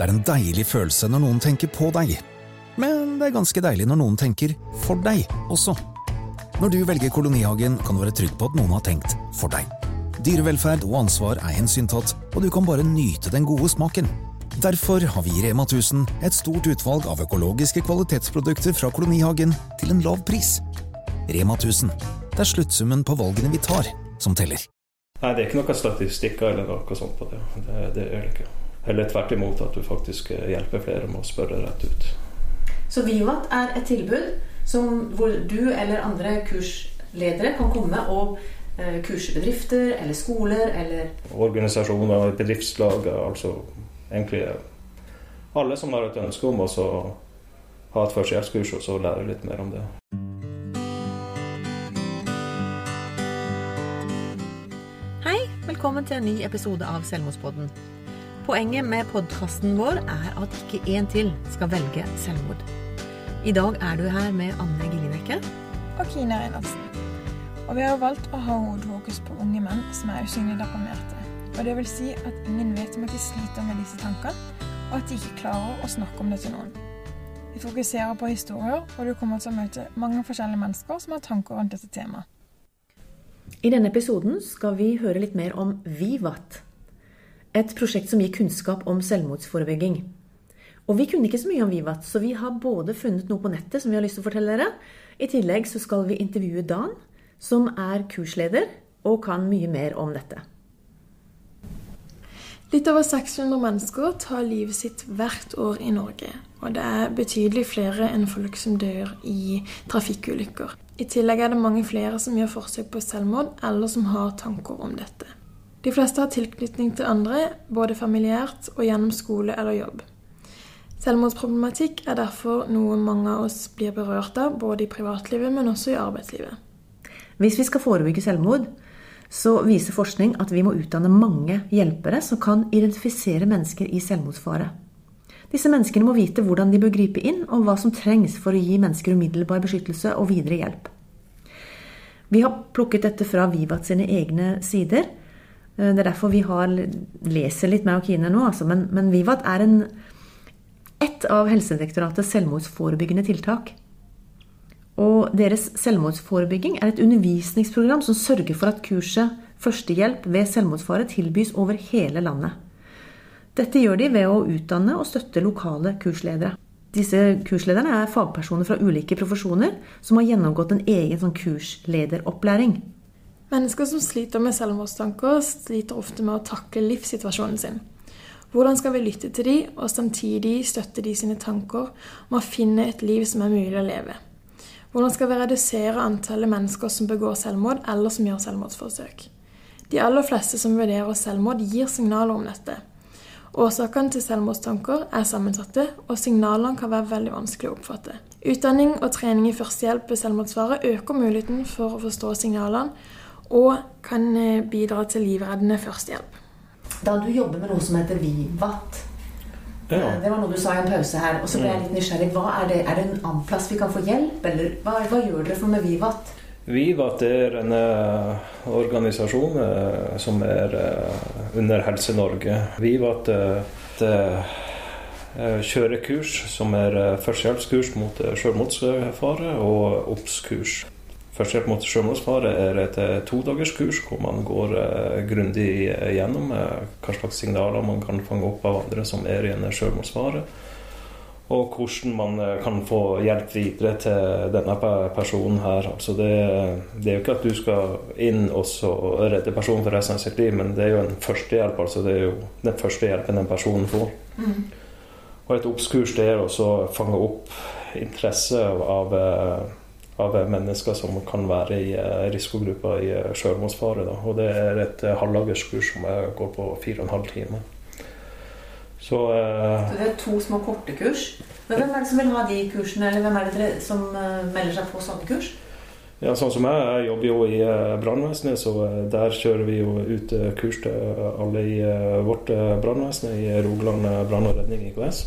Det er en deilig følelse når noen tenker på deg. Men det er ganske deilig når noen tenker for deg også. Når du velger Kolonihagen, kan du være trygg på at noen har tenkt for deg. Dyrevelferd og ansvar er hensyntatt, og du kan bare nyte den gode smaken. Derfor har vi i Rema 1000 et stort utvalg av økologiske kvalitetsprodukter fra Kolonihagen til en lav pris. Rema 1000. Det er sluttsummen på valgene vi tar, som teller. Nei, det er ikke noen statistikker eller noe sånt på det. Det, det er det ikke. Heller tvert imot at du faktisk hjelper flere med å spørre rett ut. Så Vivat er et tilbud som, hvor du eller andre kursledere kan komme og eh, kurse bedrifter eller skoler eller Organisasjoner, bedriftslag, altså egentlig alle som har et ønske om å ha et førstehjelpskurs og så lære litt mer om det. Hei, velkommen til en ny episode av Selvmordspodden. Poenget med podkasten vår er at ikke én til skal velge selvmord. I dag er du her med Anne Gillinekke. Og Kine Reinertsen. Og vi har valgt å ha hovedfokus på unge menn som er usynlig deprimerte. Og det vil si at ingen vet om at de sliter med disse tankene, og at de ikke klarer å snakke om det til noen. Vi fokuserer på historier, og du kommer til å møte mange forskjellige mennesker som har tanker rundt dette temaet. I denne episoden skal vi høre litt mer om Vivat. Et prosjekt som gir kunnskap om selvmordsforebygging. Og vi kunne ikke så mye om Vivat, så vi har både funnet noe på nettet som vi har lyst til å fortelle dere. I tillegg så skal vi intervjue Dan, som er kursleder og kan mye mer om dette. Litt over 600 mennesker tar livet sitt hvert år i Norge. Og det er betydelig flere enn folk som dør i trafikkulykker. I tillegg er det mange flere som gjør forsøk på selvmord, eller som har tanker om dette. De fleste har tilknytning til andre, både familiært og gjennom skole eller jobb. Selvmordsproblematikk er derfor noe mange av oss blir berørt av, både i privatlivet, men også i arbeidslivet. Hvis vi skal forebygge selvmord, så viser forskning at vi må utdanne mange hjelpere som kan identifisere mennesker i selvmordsfare. Disse menneskene må vite hvordan de bør gripe inn, og hva som trengs for å gi mennesker umiddelbar beskyttelse og videre hjelp. Vi har plukket dette fra Vivat sine egne sider. Det er derfor vi har leser litt med Kine nå, altså. men, men, Vivat er en, ett av Helsedirektoratets selvmordsforebyggende tiltak. Og deres selvmordsforebygging er et undervisningsprogram som sørger for at kurset Førstehjelp ved selvmordsfare tilbys over hele landet. Dette gjør de ved å utdanne og støtte lokale kursledere. Disse kurslederne er fagpersoner fra ulike profesjoner som har gjennomgått en egen sånn kurslederopplæring. Mennesker som sliter med selvmordstanker, sliter ofte med å takle livssituasjonen sin. Hvordan skal vi lytte til dem, og samtidig støtte de sine tanker om å finne et liv som er mulig å leve? Hvordan skal vi redusere antallet mennesker som begår selvmord, eller som gjør selvmordsforsøk? De aller fleste som vurderer selvmord, gir signaler om dette. Årsakene til selvmordstanker er sammensatte, og signalene kan være veldig vanskelig å oppfatte. Utdanning og trening i førstehjelp ved selvmordsfare øker muligheten for å forstå signalene, og kan eh, bidra til livreddende førstehjelp. Da du jobber med noe som heter Vivat, ja. Eh, det var noe du sa i en pause her, og så ble jeg litt nysgjerrig. Er det, er det, en annen plass vi kan få hjelp, eller hva, hva gjør dere for med Vivat? Vivat er en uh, organisasjon uh, som er uh, under Helse Norge. Vivat uh, kjører kurs som er førstehjelpskurs mot selvmordsfare og OBS-kurs. Førstehjelp mot selvmordsfare er et todagerskurs hvor man går grundig gjennom hva slags signaler man kan fange opp av andre som er i en selvmordsfare og hvordan man eh, kan få hjelp videre til denne personen her. Altså det, det, er jo ikke at du skal inn og redde personen for resten av sitt liv, men det er jo en førstehjelp. Altså det er jo den første hjelpen den personen får. Mm. Og et oppskurs det er å fange opp interesse av, eh, av, mennesker som kan være i risikogruppa risikogrupper i selvmordsfare. Og det er et halvdagerskurs som går på fire og en halv time. Så, eh, det er to små korte kurs. Men hvem er det som vil ha de kursene, eller hvem er det som melder seg på sånne kurs? Ja, sånn som jeg, jeg jobber jo i brannvesenet, så der kjører vi jo ut kurs til alle i vårt brannvesen, i Rogaland brann og redning IKS.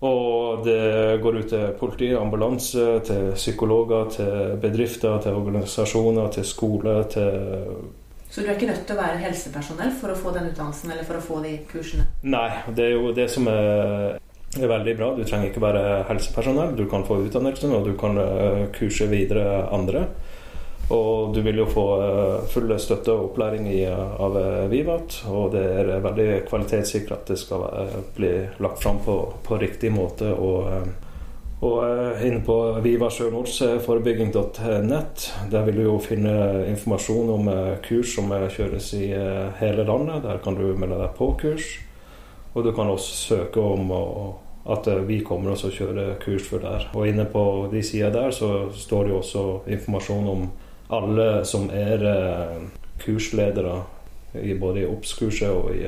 Og det går ut til politi, ambulanse, til psykologer, til bedrifter, til organisasjoner, til skole, til Så du er ikke nødt til å være helsepersonell for å få den utdannelsen eller for å få de kursene? Nei, det er jo det som er, er veldig bra. Du trenger ikke være helsepersonell. Du kan få utdannelsen, og du kan uh, kurse videre andre. Og du vil jo få uh, full støtte og opplæring i, uh, av Vivat. Og det er veldig kvalitetssikra at det skal bli lagt fram på, på riktig måte. og og eh, inne på vivasjølmordsforebygging.nett der vil du jo finne informasjon om eh, kurs som eh, kjøres i hele landet. Der kan du melde deg på kurs. Og du kan også søke om at vi kommer og kjører kurs for der. Og inne på de sidene der så står det jo også informasjon om alle som er kursledere både i OBS-kurset og i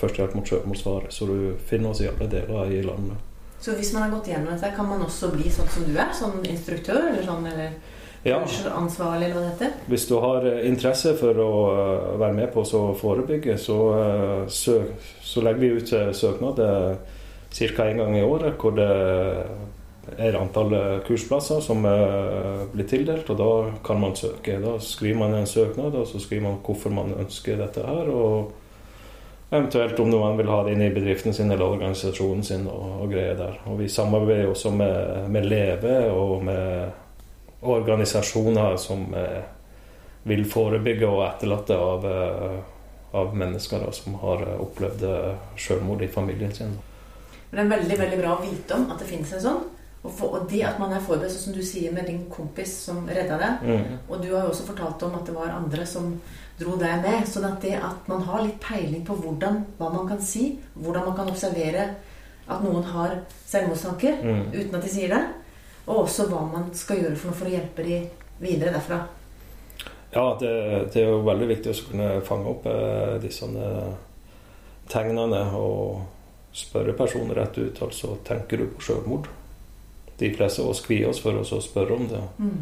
førstehjelp mot sjølmordsfare. Så du finner oss i alle deler i landet. Så hvis man har gått gjennom dette, kan man også bli sånn som du er? Sånn instruktør eller sånn, eller ja. ansvarlig, eller hva det heter? Hvis du har eh, interesse for å eh, være med på å forebygge, så, så, eh, så legger vi ut søknad ca. en gang i året hvor det er antall kursplasser som blir tildelt, og da kan man søke. Da skriver man en søknad, og så skriver man hvorfor man ønsker dette her. og Eventuelt om noen vil ha det inn i bedriften sin eller organisasjonen sin. og, og greier der. Og Vi samarbeider også med, med Leve og med organisasjoner som eh, vil forebygge og etterlate av, eh, av mennesker da, som har eh, opplevd eh, selvmord i familien sin. Det er veldig veldig bra å vite om at det finnes en sånn. Og, for, og det at man er forberedt, som du sier med din kompis som redda deg. Mm. Og du har jo også fortalt om at det var andre som dro deg med. sånn at det at man har litt peiling på hvordan, hva man kan si, hvordan man kan observere at noen har selvmordstanker mm. uten at de sier det, og også hva man skal gjøre for for å hjelpe de videre derfra. Ja, det, det er jo veldig viktig å kunne fange opp eh, disse tegnene og spørre personer rett ut. Altså, tenker du på selvmord? De fleste av oss kvier oss for oss å spørre om det. Mm.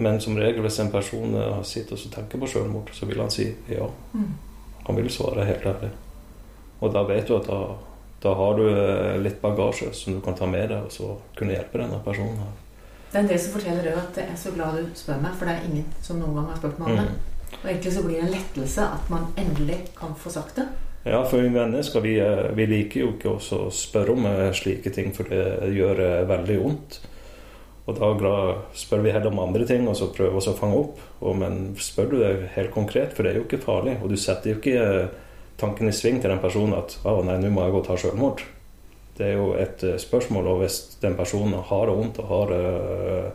Men som regel hvis en person eh, sitter og tenker på selvmord, så vil han si ja. Mm. Han vil svare helt ærlig. Og da vet du at da, da, har du eh, litt bagasje som du kan ta med deg, og så kunne hjelpe denne personen. Det er en del som forteller at jeg er så glad du spør meg, for det er ingen som noen gang har spurt meg om det. Mm. Og egentlig så blir det en lettelse at man endelig kan få sagt det. Ja, for mennesker vi, eh, vi liker jo ikke å spørre om slike ting, for det gjør veldig vondt. Og da spør vi heller om andre ting og så prøver vi å fange opp. Og, men spør du det helt konkret, for det er jo ikke farlig. Og du setter jo ikke eh, tanken i sving til den personen at 'Å, nei, nå må jeg gå og ta selvmord'. Det er jo et eh, spørsmål, og hvis den personen har det vondt og har, uh,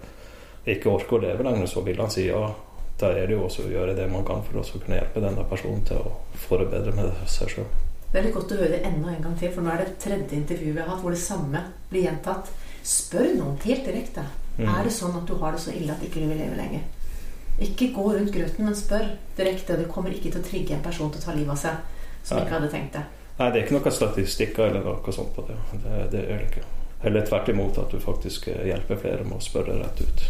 ikke orker å leve lenger, så vil han si ja. Da er det jo også å gjøre det man kan for å kunne hjelpe denne personen til å få det bedre med seg sjøl. Er godt å høre det enda en gang til, for nå er det tredje intervju vi har hatt hvor det samme blir gjentatt. Spør noen helt direkte. Mm. Er det sånn at du har det så ille at ikke du vil leve lenger? Ikke gå rundt grøten, men spør direkte. Det kommer ikke til å trigge en person til å ta livet av seg som Nei. ikke hadde tenkt det. Nei, det er ikke noen statistikker eller noe sånt på det. Det, det er det ikke. Heller tvert imot at du faktisk eh, hjelper flere med å spørre rett ut.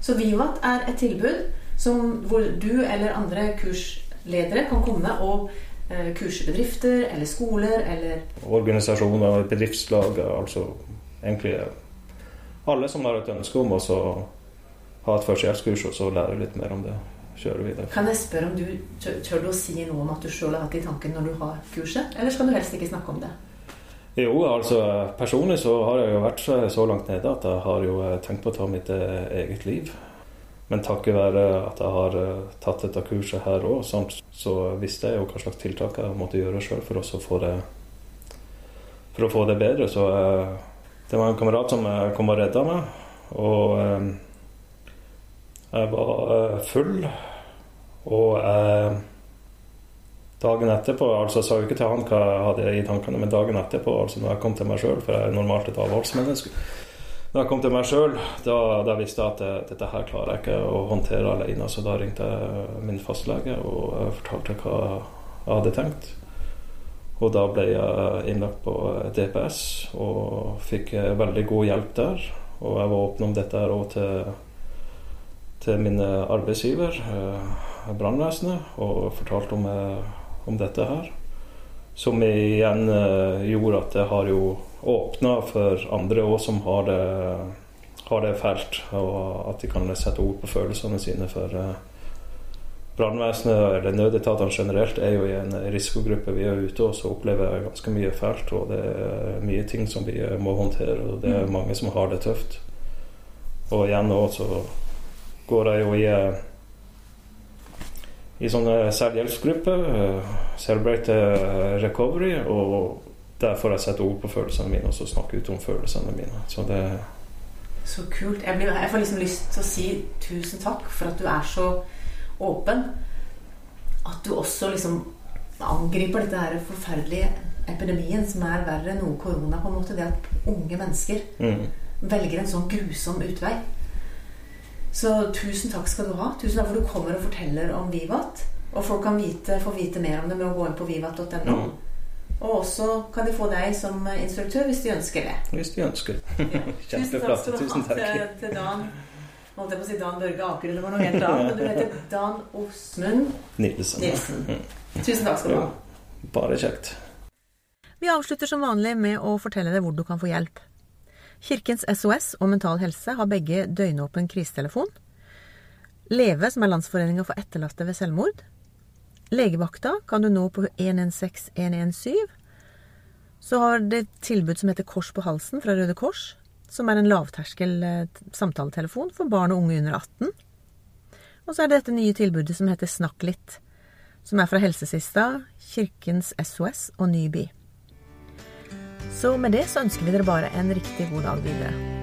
Så Vivat er et tilbud som, hvor du eller andre kursledere kan komme og eh, kurse bedrifter eller skoler eller Organisasjoner, bedriftslag, altså egentlig alle som har et ønske om å ha et førstehjelpskurs og så lære litt mer om det. Kjøre videre. Kan jeg spørre om du tør, tør du å si noe om at du sjøl har hatt i tanken når du har kurset, eller skal du helst ikke snakke om det? Jo, altså personlig så har jeg jo vært så langt nede at jeg har jo eh, tenkt på å ta mitt eh, eget liv. Men takket være at jeg har eh, tatt dette kurset her òg, så visste jeg jo hva slags tiltak jeg måtte gjøre sjøl for, for, å få det bedre. Så det var en kamerat som eh, kom og redda meg. Og eh, jeg var eh, full. Og Dagen etterpå altså Jeg sa jo ikke til han hva jeg hadde i tankene, men dagen etterpå, altså når jeg kom til meg sjøl, for jeg er normalt et avholdsmenneske Når jeg kom til meg sjøl, da, da, visste jeg at dette her klarer jeg ikke å håndtere alene. Så da ringte jeg min fastlege og fortalte hva jeg hadde tenkt. Og da ble jeg innlagt på DPS og fikk veldig god hjelp der. Og jeg var åpen om dette òg til, til min arbeidsgiver, eh, brannvesenet, og fortalte om, eh, om, dette her. Som igjen eh, gjorde at jeg har jo åpna for andre òg som har det, har det fælt, og at de kan sette ord på følelsene sine for brannvesenet eller nødetatene generelt er jo i en risikogruppe. Vi er ute og så opplever jeg ganske mye fælt, og det er mye ting som vi må håndtere. Og det er mm. mange som har det tøft. Og igjen nå så går jeg jo i i sånne selvhjelpsgrupper. Celebrate recovery. Og der får jeg sette ord på følelsene mine og så snakke ut om følelsene mine. Så det Så kult. Jeg, blir, jeg får liksom lyst til å si tusen takk for at du er så åpen. At du også liksom angriper dette her forferdelige epidemien som er verre enn noe korona. på en måte Det at unge mennesker mm. velger en sånn grusom utvei. Så tusen takk skal du ha. Tusen takk for at du kommer og forteller om Vivat. Og folk kan vite, få vite mer om det med å gå inn på vivat.no. Mm. Og også kan de få deg som instruktør hvis de ønsker det. Hvis de ønsker. Ja. Kjempeflott. Tusen takk. Til, til Dan holdt jeg på å si Dan Børge Aker eller noe helt annet. Men du heter Dan Osmund Nilsen. Nilsen. Tusen takk skal du ha. Bare kjekt. Vi avslutter som vanlig med å fortelle deg hvor du kan få hjelp. Kirkens SOS og Mental Helse har begge døgnåpen krisetelefon. Leve, som er Landsforeninga for etterlatte ved selvmord. Legevakta kan du nå på 116 117. Så har det et tilbud som heter Kors på halsen fra Røde Kors som er en lavterskel eh, samtaletelefon for barn og unge under 18. Og så er det dette nye tilbudet som heter Snakk litt, som er fra Helsesista, Kirkens SOS og Nyby. Så med det så ønsker vi dere bare en riktig god dag videre.